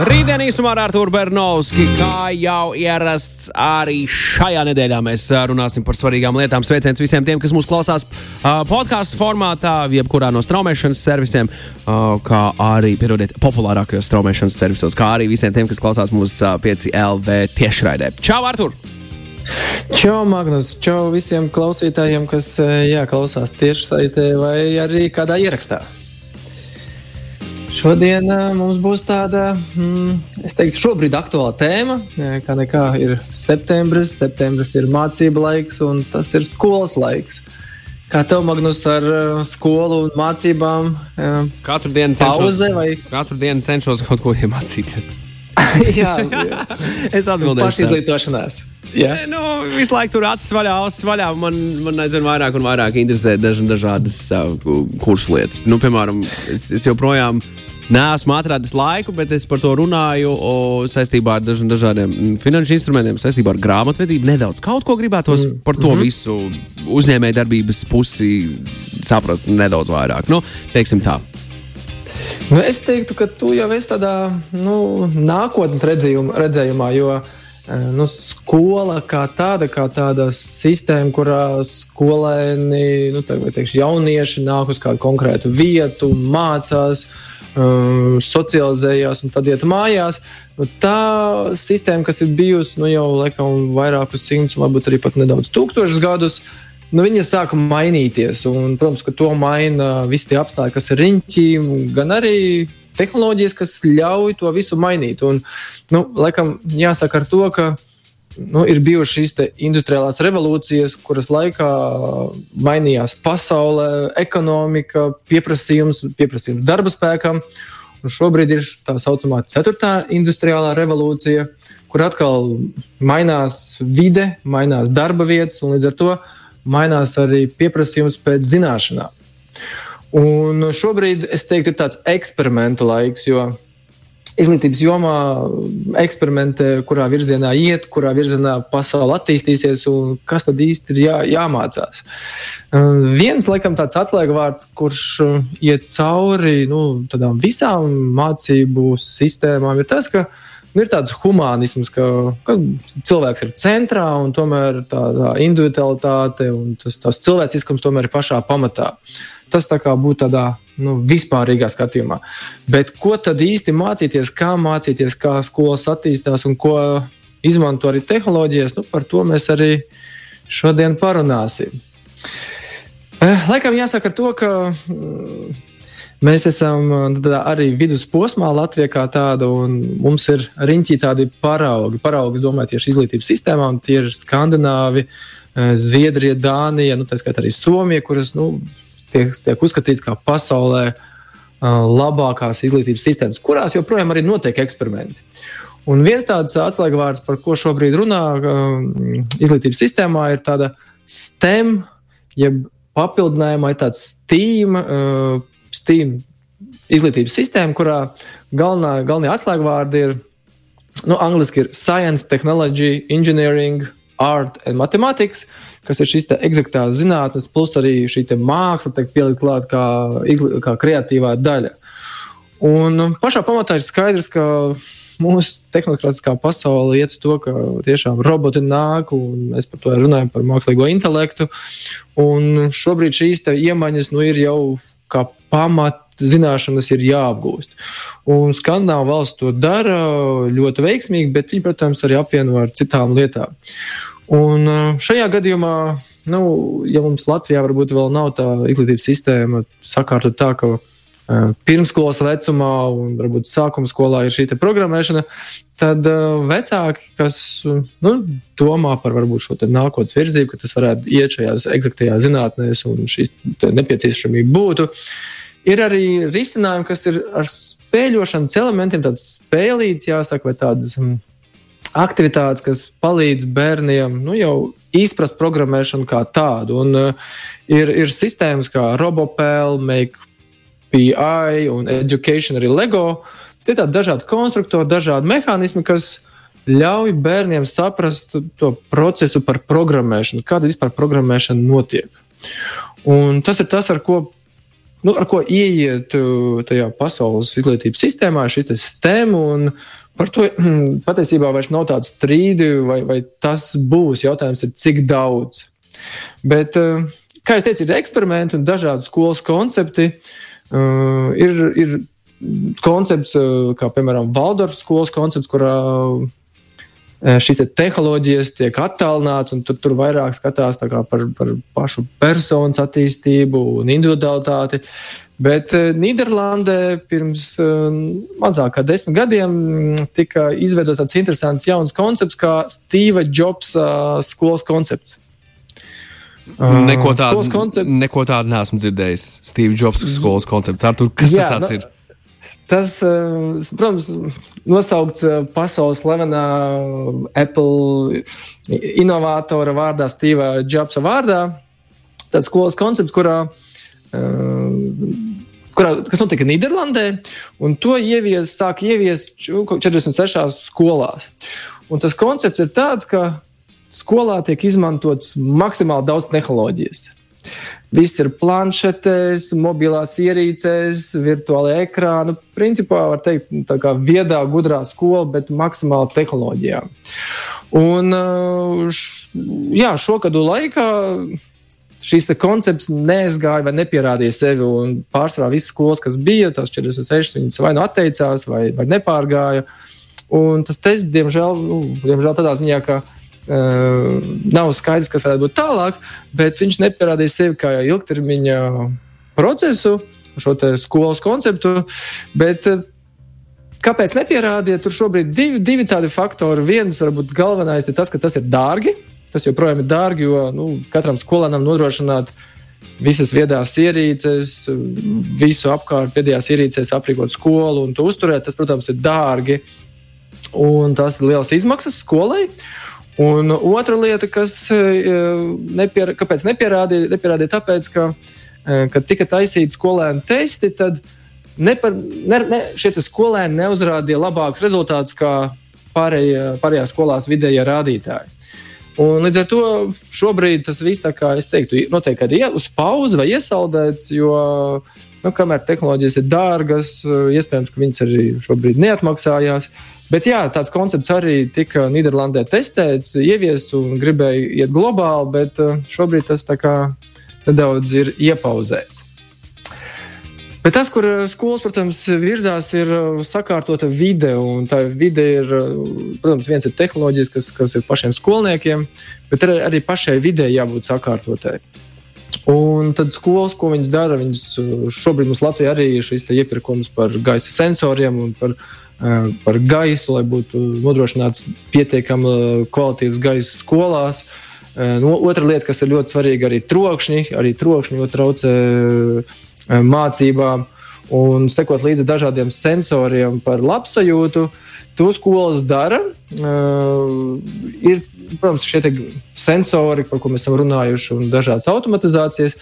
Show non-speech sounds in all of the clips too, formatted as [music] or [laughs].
Rītdien īsumā ar Arthuru Bernovski, kā jau ierasts arī šajā nedēļā mēs runāsim par svarīgām lietām. Sveiciens visiem tiem, kas mūs klausās uh, podkāstu formātā, jebkurā no straumēšanas servisiem, uh, kā arī, pierodiet, populārākajos straumēšanas servisos, kā arī visiem tiem, kas klausās mūsu uh, 5 LV tiešraidē. Čau, Artur! Čau, Magnus! Čau visiem klausītājiem, kas jā, klausās tiešsaitē vai arī kādā ierakstā. Šodien uh, mums būs tāda, mm, es teiktu, šobrīd aktuāla tēma. eh, Kā nekā ir septembris, septembris ir mācība laiks un tas ir skolas laiks. Kā tev, Magnus, ar uh, skolu un mācībām? Katru dienu cenšos, Pauze vai? katru dienu cenšos kaut ko iemācīties. [laughs] [laughs] jā, Es atbildēšu. tā. pašizglītošanās. Jā. Nē, Nu, visu laiku tur acis vaļā, ausis vaļā. Man, man aizvien vairāk un vairāk interesē daž, dažādas uh, kursu lietas. Nu, piemēram, es, es joprojām neesmu atradis laiku, bet es par to runāju o, saistībā ar daž, dažādiem mm, finanšu instrumentiem, saistībā ar grāmatvedību. Nedaudz kaut ko gribētos mm. par to mm -hmm. visu uzņēmējdarbības pusi saprast nedaudz vairāk. Nu, teiksim tā. Nu, es teiktu, ka tu jau esi tādā nu, nākotnes redzējumā, redzējumā jo eh, nu, skola kā tāda, kā tāda sistēma, kurā skolēni, nu, tā, teikšu, jaunieši nāk uz kādu konkrētu vietu, mācās, um, socializējās un tad iet mājās. Nu, tā sistēma, kas ir bijusi nu, jau laikam, vairākus simtus, varbūt arī pat nedaudz tūkstošus gadus, nu, viņa sāka mainīties. Un, protams, ka to maina visi tie apstākļi, kas ir riņķī, gan arī tehnoloģijas, kas ļauj to visu mainīt. Un, nu, laikam, jāsaka ar to, ka nu, ir bijušas šīs industriālās revolūcijas, kuras laikā mainījās pasaule, ekonomika, pieprasījums, pieprasījums darba spēkam. Un šobrīd ir tā saucamā ceturtā industriālā revolūcija, kur atkal mainās vide, mainās darba vietas, un līdz ar to mainās arī pieprasījums pēc zināšanām. Un šobrīd es teiktu, ir tāds eksperimentu laiks, jo izglītības jomā eksperimentē, kurā virzienā iet, kurā virzienā pasaule attīstīsies un kas tad īsti ir jā, jāmācās. Viens, laikam, tāds atslēgvārds, kurš uh, iet cauri nu, visām mācību sistēmām, ir tas, ka nu, ir tāds humanisms, ka, ka cilvēks ir centrā un tomēr tā, tā individualitāte un tas, tas cilvēciskums tomēr ir pašā pamatā. Tas tā kā būtu tādā nu, vispārīgā skatījumā. Bet ko tad īsti mācīties, kā mācīties, kā skolas attīstās un ko izmanto arī tehnoloģijas, nu, par to mēs arī šodien parunāsim. Eh, Laikam jāsaka to, ka mm, mēs esam eh, tādā arī vidusposmā Latvijā kā tāda, un mums ir riņķī tādi paraugi. Paraugi, domāju, tieši izglītības sistēmām, tie ir Skandināvi, eh, Zviedrija, Dānija, nu, tā skaitā arī Somija, kuras nu, tiek, tiek uzskatīts kā pasaulē uh, labākās izglītības sistēmas, kurās joprojām arī notiek eksperimenti. Un viens tāds atslēgvārds, par ko šobrīd runā uh, izglītības sistēmā, ir tāda STEM, jeb papildinājumā ir tāds STEAM, uh, STEAM izglītības sistēma, kurā galvenā, galvenie atslēgvārdi ir, nu, angliski ir Science, Technology, Engineering, Art and Mathematics, kas ir šīs eksaktās zinātnes, plus arī šī māksla tiek pielikt klāt kā, kā kreatīvā daļa. Un pašā pamatā ir skaidrs, ka mūsu tehnoloģiskā pasaule iet uz to, ka tiešām roboti nāk, un mēs par to runājam, par mākslīgo intelektu. Un šobrīd šīs iemaņas nu, ir jau kā pamatzināšanas ir jāapgūst. Un Skandināvu valsts to dara ļoti veiksmīgi, bet viņi, protams, arī apvieno ar citām lietām. Un uh, šajā gadījumā, nu, ja mums Latvijā varbūt vēl nav tā izglītības sistēma sakārtot tā, ka uh, pirmskolas vecumā un varbūt sākuma skolā ir šī programmēšana, tad uh, vecāki, kas uh, nu, domā par varbūt šo nākotnes virzību, ka tas varētu iet šajās eksaktajās zinātnēs un šīs nepieciešamība būtu, ir arī risinājumi, kas ir ar spēļošanas elementiem, tāds spēlīts, jāsaka, vai tādas. mm, aktivitātes, kas palīdz bērniem nu, jau izprast programmēšanu kā tādu. Un, uh, ir, ir sistēmas kā Robopēl, Make PI un Education, arī LEGO. citādi dažādi konstruktori, dažādi mehānismi, kas ļauj bērniem saprast to procesu par programmēšanu, kāda vispār programmēšana notiek. Un tas ir tas, ar ko, nu, ar ko ieiet uh, tajā pasaules izglītības sistēmā, šī sistēma. Par to patiesībā vairs nav tādu strīdu, vai, vai tas būs. Jautājums ir, cik daudz. Bet, uh, kā jau teicu, ir eksperimenti un dažādi skolas koncepti. Uh, ir, ir koncepts, kā piemēram Valdorfas skolas koncepts, kurā Eh, šīs te tehnoloģijas tiek attālināts, un tur, tur vairāk skatās par, par pašu personas attīstību un individualitāti. Bet eh, Nīderlandē pirms eh, mazāk kā desmit gadiem mm, tika izveidots tāds interesants jauns koncepts, kā Steve Jobs skolas koncepts. Neko tādu, neko tādu neesmu dzirdējis. Steve Jobs skolas koncepts. Artur, kas Jā, tas nu, ir? Tas, eh, protams, nosaukts eh, pasaules slavenā Apple inovatora vārdā, Steva Jobsa vārdā. Tāds skolas koncepts, kurā, eh, kurā, kas notika Nīderlandē, un to ievies, sāk ieviest 46 skolās. Un tas koncepts ir tāds, ka skolā tiek izmantots maksimāli daudz tehnoloģijas. Viss ir planšetēs, mobilās ierīcēs, virtuālajā ekrānā. Principā var teikt, tā kā viedā, gudrā skola, bet maksimāli tehnoloģijām. Un uh, jā, šo gadu laikā šis koncepts neizgāja vai nepierādīja sevi. Pārsvarā visas skolas, kas bija, tās 46, viņas vai nu atteicās, vai, vai nepārgāja. Un tas tests, diemžēl, nu, diemžēl tādā ziņā, ka Uh, nav skaidrs, kas varētu būt tālāk, bet viņš nepierādīja sevi kā ilgtermiņa procesu, šo skolas konceptu. Bet, uh, Kāpēc nepierādīja? Tur šobrīd ir divi, divi tādi faktori. Viens, varbūt galvenais, ir tas, ka tas ir dārgi. Tas joprojām ir dārgi, jo nu, katram skolēnam nodrošināt visas viedās ierīces, visu apkārt viedajās ierīcēs aprīkot skolu un to uzturēt. Tas, protams, ir dārgi. Un tas ir liels izmaksas skolai. Un otra lieta, kas e, nepier, kāpēc nepierādīja, nepierādīja tāpēc, ka, e, kad tika taisīti skolēnu testi, tad nepar, ne, ne, šie skolēni neuzrādīja labākus rezultātus kā pārējā, pārējās skolās vidējie rādītāji. Un līdz ar to šobrīd tas viss, kā es teiktu, notiek arī uz pauzi vai iesaldēts, jo nu, kamēr tehnoloģijas ir dārgas, iespējams, ka viņas arī šobrīd neatmaksājās. Bet jā, tāds koncepts arī tika Nīderlandē testēts, ieviests un gribēja iet globāli, bet uh, šobrīd tas nedaudz ir iepauzēts. Bet tas, kur uh, skolas, protams, virzās, ir uh, sakārtota vide. Tā vide ir, protams, viens ir tehnoloģijas, kas, kas ir pašiem skolniekiem, bet arī, arī pašai videi jābūt sakārtotai. Un tad skolas, ko viņas dara, viņas šobrīd mums Latvijā arī ir šis iepirkums par gaisa sensoriem un par Eh, par gaisu, lai būtu nodrošināts pietiekami kvalitīvs gaiss skolās. Eh, no, otra lieta, kas ir ļoti svarīga, arī trokšņi. Arī trokšņi ļoti traucē eh, mācībām. Un sekot līdzi dažādiem sensoriem par labsajūtu, to skolas dara. Uh, ir, protams, šie sensori, par ko mēs esam runājuši, un dažādas automatizācijas,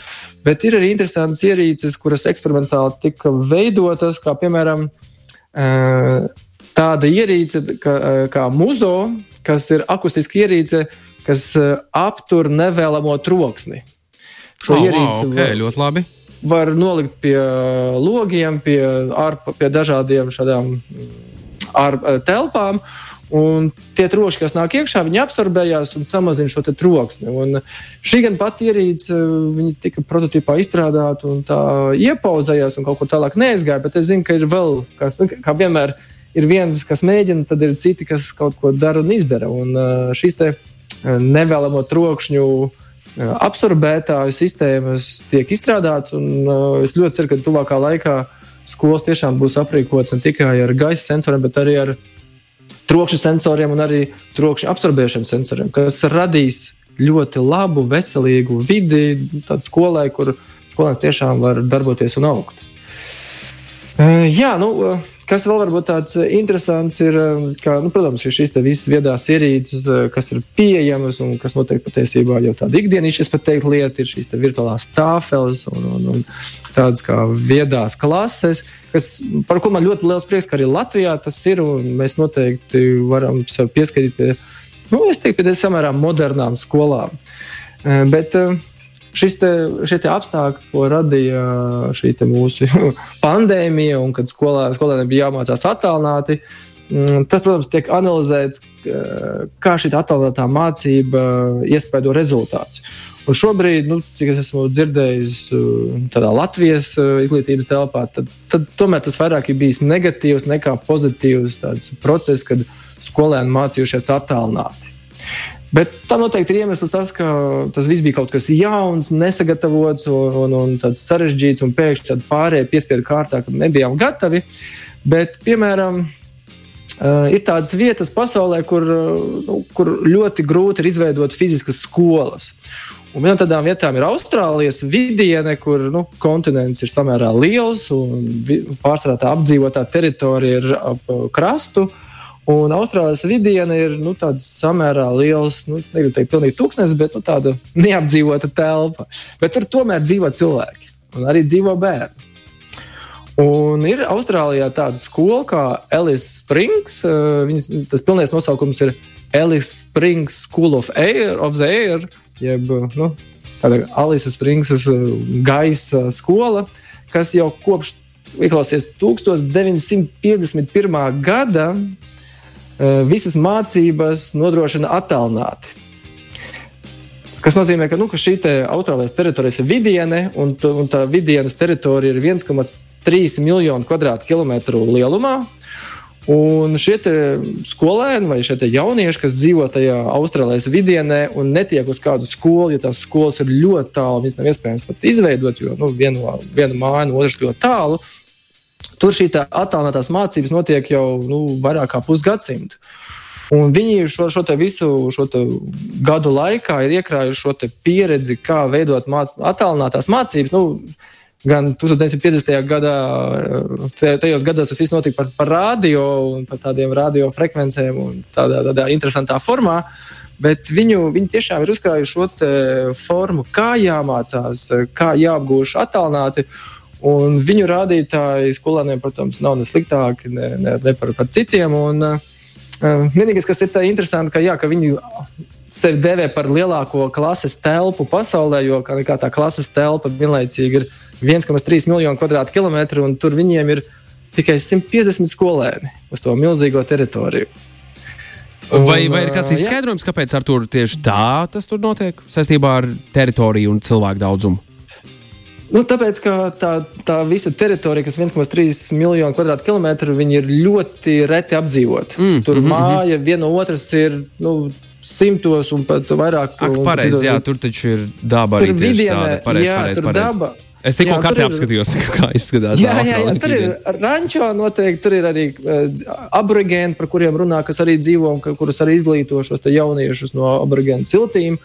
bet ir arī interesantas ierīces, kuras eksperimentāli tika veidotas, kā piemēram uh, tāda ierīce kā, kā muzo, kas ir akustiska ierīce, kas aptur nevēlamo troksni. Šo oh, ierīci wow, okay, var, ļoti labi. Var nolikt pie logiem, pie, ārp, pie dažādiem šādām ār, telpām. Un tie troši, kas nāk iekšā, viņi absorbējās un samazina šo troksni. Un šī gan pati ierīce, viņa tika prototipā izstrādāta un tā iepauzējās un kaut kur tālāk neaizgāja. Bet es zinu, ka ir vēl, kas, nu, kā vienmēr, ir viens, kas mēģina, tad ir citi, kas kaut ko dara un izdara. Un šīs nevēlamo trokšņu absorbētāju sistēmas tiek izstrādātas. Es ļoti ceru, ka tuvākā laikā skolas tiešām būs aprīkotas ne tikai ar gaisa sensoriem, bet arī ar trokšņa sensoriem un arī trokšņa absorbēšanas sensoriem, kas radīs ļoti labu, veselīgu vidi skolai, kur skolēns tiešām var darboties un augt. Jā, nu, kas vēl varbūt tāds interesants ir, ka, nu, protams, ir šīs visas viedās ierīces, kas ir pieejamas un kas notiek patiesībā jau tāda ikdienišķa, pat teiktu, lieta ir šīs virtuālās tāfeles un, un, un tādas kā viedās klases, kas, par ko man ļoti liels prieks, ka arī Latvijā tas ir un mēs noteikti varam sev pieskarīt pie, nu, es teiktu, pie samērā modernām skolām. Bet, uh, šis te, te apstākļi, ko radīja šī mūsu [laughs] pandēmija, un kad skolā, skolēniem bija jāmācās attālināti, mm, tas, protams, tiek analizēts, kā šī attālinātā mācība iespēdo rezultātus. Un šobrīd, nu, cik es esmu dzirdējis, tādā Latvijas izglītības telpā, tad, tad tomēr tas vairāk ir bijis negatīvs nekā pozitīvs process, kad skolēni mācījušies attālināti. Bet tam noteikti ir iemesls tas, ka tas viss bija kaut kas jauns, nesagatavots un, un, un tāds sarežģīts, un pēkšņi tāda pārējai piespiedu kārtā, kad nebijām gatavi. Bet, piemēram, Uh, ir tādas vietas pasaulē, kur, nu, kur ļoti grūti ir izveidot fiziskas skolas. Un viena no tādām vietām ir Austrālijas vidiene, kur nu, kontinents ir samērā liels un pārsvarā tā apdzīvotā teritorija ir ap krastu. Uh, Un Austrālijas vidiena ir nu, samērā liels, nu, negribu teikt, pilnīgi tūkstnesis, bet nu, tāda neapdzīvota telpa. Bet tur tomēr dzīvo cilvēki un arī dzīvo bērni. Un ir Austrālijā tāda skola kā Ellis Springs. Eh, viņas, tas pilnais nosaukums ir Ellis Springs School of, Air, of the Air, jeb nu, Alice Springs eh, gaisa skola, kas jau kopš Ieklausies 1951. gada visas mācības nodrošina attālināti. Tas nozīmē, ka, nu, ka šī te Austrālijas teritorija ir vidiene, un, un tā vidienas teritorija ir 1,3 miljonu kvadrātkilometru lielumā. Un šie skolēni vai šie jaunieši, kas dzīvo tajā Austrālijas vidienē un netiek uz kādu skolu, jo tās skolas ir ļoti tālu, viņas nav iespējams pat izveidot, jo nu, viena, viena māja no otras ļoti tālu. Tur šī attālinātās mācības notiek jau nu, vairāk kā pusgadsimtu. Un viņi šo, šo visu šo gadu laikā ir iekrājuši šo pieredzi, kā veidot māt, attālinātās mācības. Nu, gan 1950. gadā, tajos gados tas viss notika par, par radio un par tādiem radiofrekvencēm un tādā, tādā interesantā formā. Bet viņu, viņi tiešām ir uzkrājuši šo formu, kā jāmācās, kā jāapgūst attālināti. Un viņu rādītāji skolēniem, protams, nav ne sliktāki, ne, ne, ne par, par citiem. Un, uh, vienīgais, kas ir interesanti, ka, jā, ka viņi sevi devē par lielāko klases telpu pasaulē, jo kā, kā tā klases telpa vienlaicīgi ir 1,3 miljonu kvadrātkilometru, un tur viņiem ir tikai 150 skolēni uz to milzīgo teritoriju. Un, vai, vai ir kāds izskaidrojums, jā. kāpēc to tieši tā tas tur notiek saistībā ar teritoriju un cilvēku daudzumu? Nu, tāpēc, ka tā, tā visa teritorija, kas ir 1,3 miljonu kvadrātkilometru, ir ļoti reti apdzīvota. Mm, tur mm -hmm. māja viena no otras ir. Nu, Simtos un pat vairāk. Ak, pareiz, jā, tur taču ir daba arī. Tur vidienē, pareiz, jā, pareiz, pareiz. daba. Es tikko kartē apskatījos, [laughs] kā izskatās. Jā, jā, jā tur ir rančo noteikti, tur ir arī uh, aborigēni, par kuriem runā, kas arī dzīvo un ka, kurus arī izglīto šos jauniešus no aborigēnu ciltīm.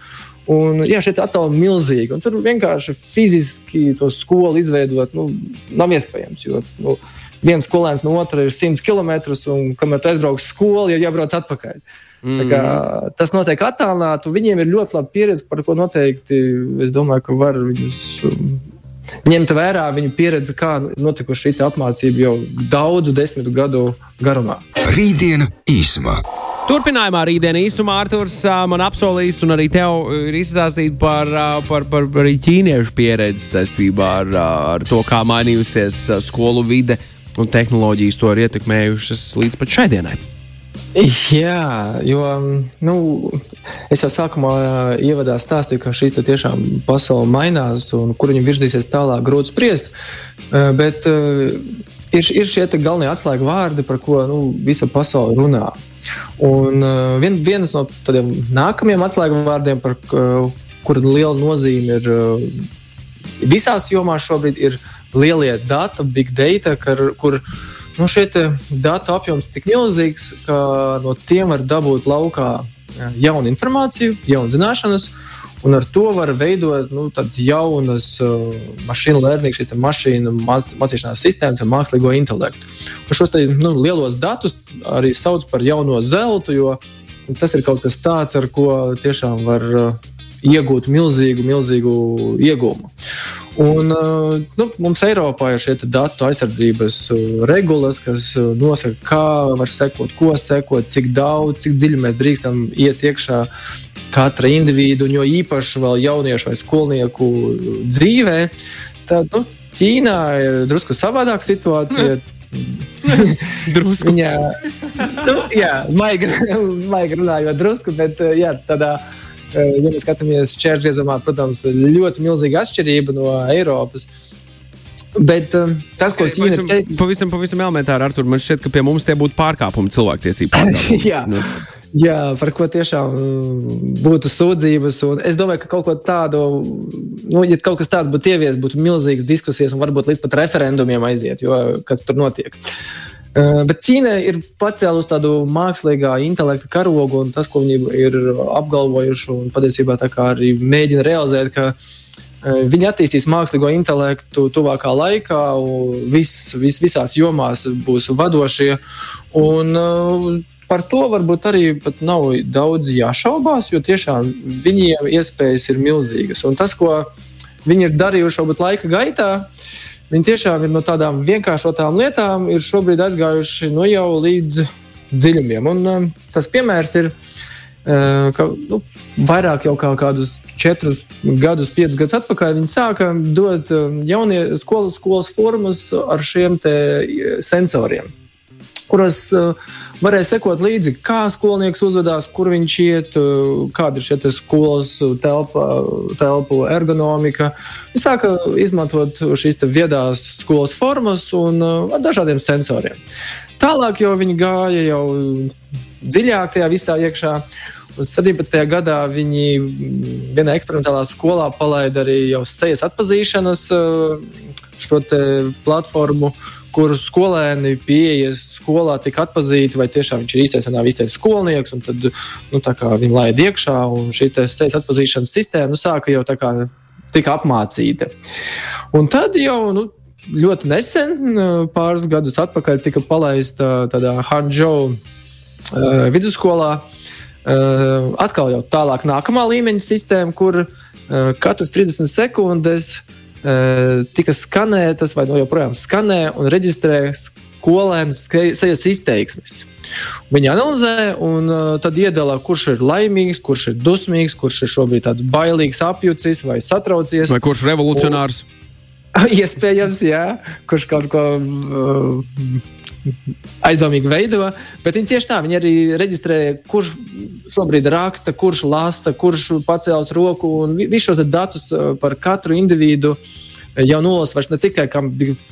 Un, jā, šeit attālumi ir milzīgi. Tur vienkārši fiziski to skolu izveidot nu, nav iespējams. Jo nu, viens skolēns no otra ir 100 km, un kamēr tu aizbrauc uz skolu, jau jābrauc atpakaļ. Mm. Kā, tas notiek attālināti. Viņiem ir ļoti laba pieredze, par ko noteikti es domāju, ka var viņus um, ņemt vērā viņu pieredzi, kā notikuši šī apmācība jau daudzu desmitu gadu garumā. Rītdiena īsumā. Turpinājumā rītdienā īsumā Arthurs man apsolīs, un arī tev ir izstāstīt par, par, par, par ķīniešu pieredzi saistībā ar, ar to, kā mainījusies skolu vide un tehnoloģijas to ir ietekmējušas līdz pat šai dienai. Jā, jo nu, es jau sākumā ievadā stāstīju, ka šī tiešām pasaule mainās un kur viņa virzīsies tālāk, grūti spriest. Bet ir, ir šie galvenie atslēgu vārdi, par ko nu, visa pasaule runā. Un uh, vien, viens no tādiem nākamajiem atslēgu vārdiem, par uh, kuru liela nozīme ir uh, visās jomās šobrīd, ir lielie dati, big data, kar, kur nu, šie datu apjoms ir tik milzīgs, ka no tiem var dabūt laukā jaunu informāciju, jaunu zināšanas. Un ar to var veidot nu, tādas jaunas uh, mašīnu lērnīgas, šīs mašīnu mācīšanās sistēmas ar mākslīgo intelektu. Un šos te, nu, lielos datus arī sauc par jauno zeltu, jo tas ir kaut kas tāds, ar ko tiešām var uh, iegūt milzīgu, milzīgu iegūmu. Un, nu, mums Eiropā ir šie datu aizsardzības regulas, kas nosaka, kā var sekot, ko sekot, cik daudz, cik dziļi mēs drīkstam iet iekšā katra individu, jo īpaši vēl jauniešu vai skolnieku dzīvē. Tad nu, Ķīnā ir drusku savādāka situācija. [laughs] drusku. Viņa, nu, jā, maigi, [laughs] maigi runājot, drusku, bet jā, tādā Eh, ja mēs skatāmies čērsgriezumā, protams, ļoti milzīga atšķirība no Eiropas. Bet um, tas, ko Ķīna pavisam, teica, pavisam, pavisam elementāri, Artur, man šķiet, ka pie mums tie būtu pārkāpumi cilvēktiesību. [laughs] jā. Nu. Jā, par ko tiešām būtu sūdzības. Es domāju, ka kaut ko tādu, nu, ja kaut kas tāds būtu ievies, būtu milzīgas diskusijas un varbūt līdz pat referendumiem aiziet, jo kas tur notiek. Uh, bet Ķīna ir pacēlusi tādu mākslīgā intelekta karogu, un tas, ko viņi ir apgalvojuši, un patiesībā arī mēģina realizēt, ka viņi attīstīs mākslīgo intelektu tuvākā laikā, vis, vis, visās jomās būs vadošie. Un, Par to varbūt arī nav daudz jāšaubās, jo tiešām viņiem iespējas ir milzīgas. Un tas, ko viņi ir darījuši varbūt laika gaitā, uh, Viņi tiešām ir no tādām vienkāršotām lietām, ir šobrīd aizgājuši nu, jau līdz dziļumiem. Un, um, tas piemērs ir, uh, ka nu, vairāk jau kā kādus četrus gadus, piecus gadus atpakaļ viņi sāka dot um, jaunie skolas, skolas formas ar šiem sensoriem, kuros uh, varēja sekot līdzi, kā skolnieks uzvedās, kur viņš iet, kāda ir šie skolas telpa, telpu ergonomika. Viņš sāka izmantot šīs viedās skolas formas un ar dažādiem sensoriem. Tālāk jau viņi gāja jau dziļāk tajā visā iekšā. Un 17. gadā viņi vienā eksperimentālā skolā palaida arī jau sejas atpazīšanas platformu, kur skolēni pieejas skolā tika atpazīti, vai tiešām viņš ir īstais vai nav īstais skolnieks. Tad nu, viņi laida iekšā, un šī sejas atpazīšanas sistēma nu, sāka jau tā kā tika apmācīta. Un tad jau nu, ļoti nesen, pāris gadus atpakaļ, tika palaista tādā Hanžou uh, vidusskolā. Uh, atkal jau tālāk, nākamā līmeņa sistēma, kur uh, katrs 30 sekundes uh, tika skanētas, vai no joprojām skanē un reģistrē skolēnu sejas izteiksmes. Viņi analizē un uh, tad iedala, kurš ir laimīgs, kurš ir dusmīgs, kurš ir šobrīd tāds bailīgs, apjucis vai satraucies. Vai kurš ir revolucionārs? Un, [laughs] iespējams, jā, kurš kaut ko uh, aizdomīgi veido. Bet viņi tieši tā, viņi arī reģistrē, kurš šobrīd raksta, kurš lasa, kurš pacēlis roku un visus šos datus uh, par katru individu. Jau nolasa vairs ne tikai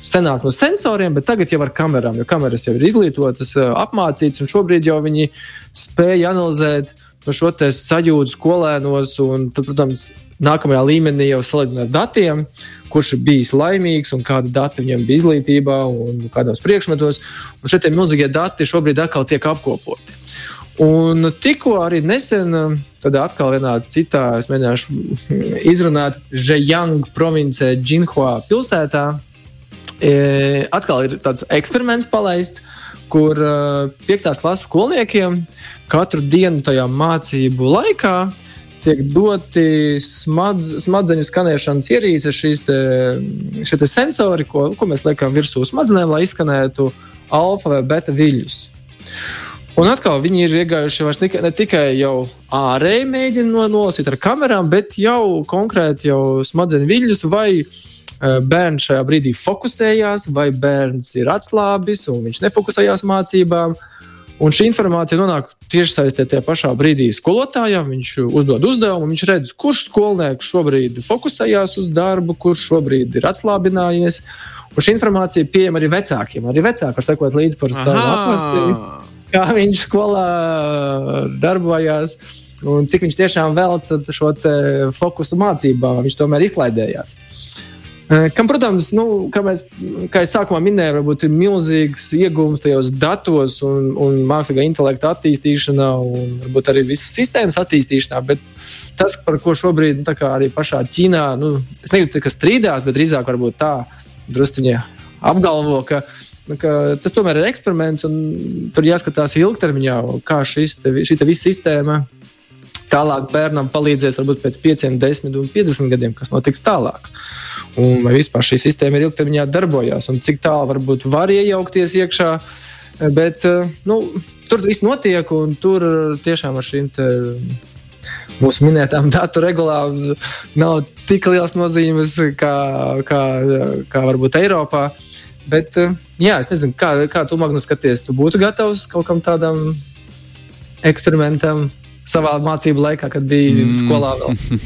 senāk no sensoriem, bet tagad jau ar kamerām, jo kameras jau ir izglītotas, uh, apmācītas, un šobrīd jau viņi spēja analizēt no šo sajūtu skolēnos, un, tad, protams, nākamajā līmenī jau salīdzināt datiem, kurš ir bijis laimīgs un kāda dati viņam bija izglītībā un kādos priekšmetos. Un šie milzīgie dati šobrīd atkal tiek apkopoti. Un tikko arī nesen, tad atkal vienā citā, es mēģināšu [laughs] izrunāt, Zhejiang provincē, Džinhua pilsētā. E, atkal ir tāds eksperiments palaists, kur uh, piektās klases skolniekiem katru dienu tajā mācību laikā tiek doti smadz, smadzeņu skanēšanas ierīces, šīs te, te sensori, ko, ko mēs liekam virsū smadzenēm, lai izskanētu alfa vai beta viļņus. Un atkal viņi ir iegājuši ne, ne tikai jau ārēji mēģina nolasīt ar kamerām, bet jau konkrēti jau smadzeņu viļņus, vai e, bērns šajā brīdī fokusējās, vai bērns ir atslābis un viņš nefokusējās mācībām. Un šī informācija nonāk tieši saistē tajā pašā brīdī skolotājam. Viņš uzdod uzdevumu, viņš redz, kurš skolnieks šobrīd fokusējās uz darbu, kurš šobrīd ir atslābinājies. Un šī informācija pieejama arī vecākiem. Arī vecāki var sekot līdzi par savu atlastību, kā viņš skolā darbojās. Un cik viņš tiešām veltīja šo fokusu mācībām, viņš tomēr izklaidējās. Kam, protams, nu, kā, mēs, kā es sākumā minēju, varbūt ir milzīgs iegūms tajos datos un, un mākslīgā intelekta attīstīšanā, un varbūt arī visas sistēmas attīstīšanā. Bet tas, par ko šobrīd nu, arī pašā Ķīnā, nu, es negribu ka strīdās, bet drīzāk varbūt tā druskuņi apgalvo, nu, ka tas tomēr ir eksperiments, un tur jāskatās ilgtermiņā, kā šis te, šī te visa sistēma tālāk bērnam palīdzēs varbūt pēc 5, 10 un 50 gadiem, kas notiks tālāk. Un vai vispār šī sistēma ir ilgtermiņā darbojās un cik tālu varbūt var iejaukties iekšā. Bet nu, tur viss notiek, un tur tiešām ar šīm mūsu minētām datu regulām nav tik liels nozīmes kā, kā, kā varbūt Eiropā. Bet, jā, es nezinu, kā, kā tu, Magnus, skaties, tu būtu gatavs kaut kam tādam eksperimentam? Savā mācību laikā, kad biji mm. skolā. Vēl.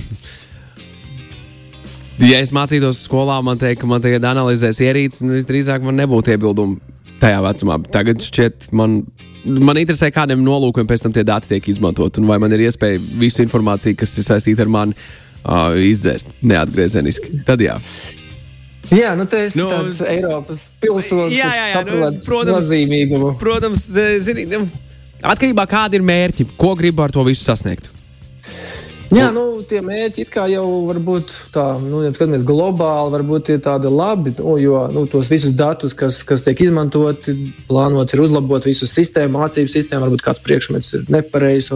[laughs] ja es mācītos skolā, man teikt, ka man tagad analizēs ierīces, nu visdrīzāk man nebūtu iebildumu tajā vecumā. Tagad šķiet, man, man interesē, kādiem nolūkiem pēc tam tie dati tiek izmantot, un vai man ir iespēja visu informāciju, kas ir saistīta ar mani, uh, izdzēst neatgriezeniski. Tad jā. Jā, nu tas ir nu, tāds Eiropas pilsonis, kas saprot nu, protams, nozīmīgumu. Protams, zini, nu, Atkarībā no kāda ir mērķi, ko grib ar to visu sasniegt. Jā, nu, tie mērķi jau var būt tādi, nu, skatāmies globāli, varbūt ir tādi labi, nu, jo nu, tos visus datus, kas, kas tiek izmantoti, plānots ir uzlabot visu sistēmu, mācību sistēmu, varbūt kāds priekšmets ir nepareizs.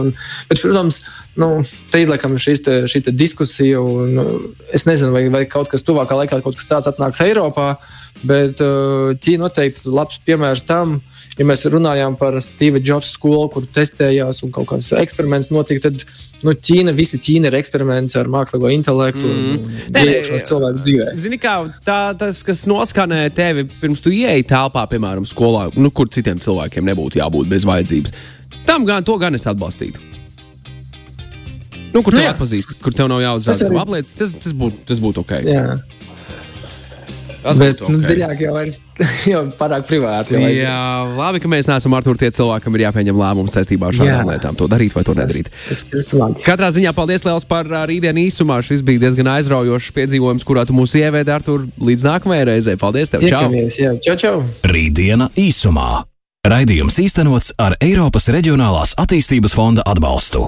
Bet, protams, nu, te ir laikam šīs te, šī te diskusija, un nu, es nezinu, vai, vai kaut kas tuvākā laikā kaut kas tāds atnāks Eiropā, bet uh, Ķīna noteikti ir labs piemērs tam, ja mēs runājām par Steve Jobs skolu, kur testējās un kaut kāds eksperiments notika, tad nu, Ķīna, visi Ķīna ir eksperiments ar mākslīgo intelektu mm. un iekšā cilvēku dzīvē. Zini, kā tā, tas, kas noskanē tevi pirms tu ieeji telpā, piemēram, skolā, nu, kur citiem cilvēkiem nebūtu jābūt bez vajadzības, tam gan, to gan es atbalstītu. Nu, kur nu, tev atpazīst, kur tev nav jāuzrāda savu apliecību, tas, tas būtu būt ok. Jā. Tas bet nu, okay. dziļāk jau ir [laughs] jau pārāk privāti. Jau jā, labi, ka mēs neesam ar to tie cilvēki, kam ir jāpieņem lēmums saistībā ar šādām jā. lietām. To darīt vai to nedarīt. Tas, tas, tas Katrā ziņā paldies liels par rītdienu īsumā. Šis bija diezgan aizraujošs piedzīvojums, kurā tu mūs ievēdi ar tur līdz nākamajai reizei. Paldies tev! Čau! Jā, čau, čau! Rītdiena īsumā. Raidījums īstenots ar Eiropas Reģionālās attīstības fonda atbalstu.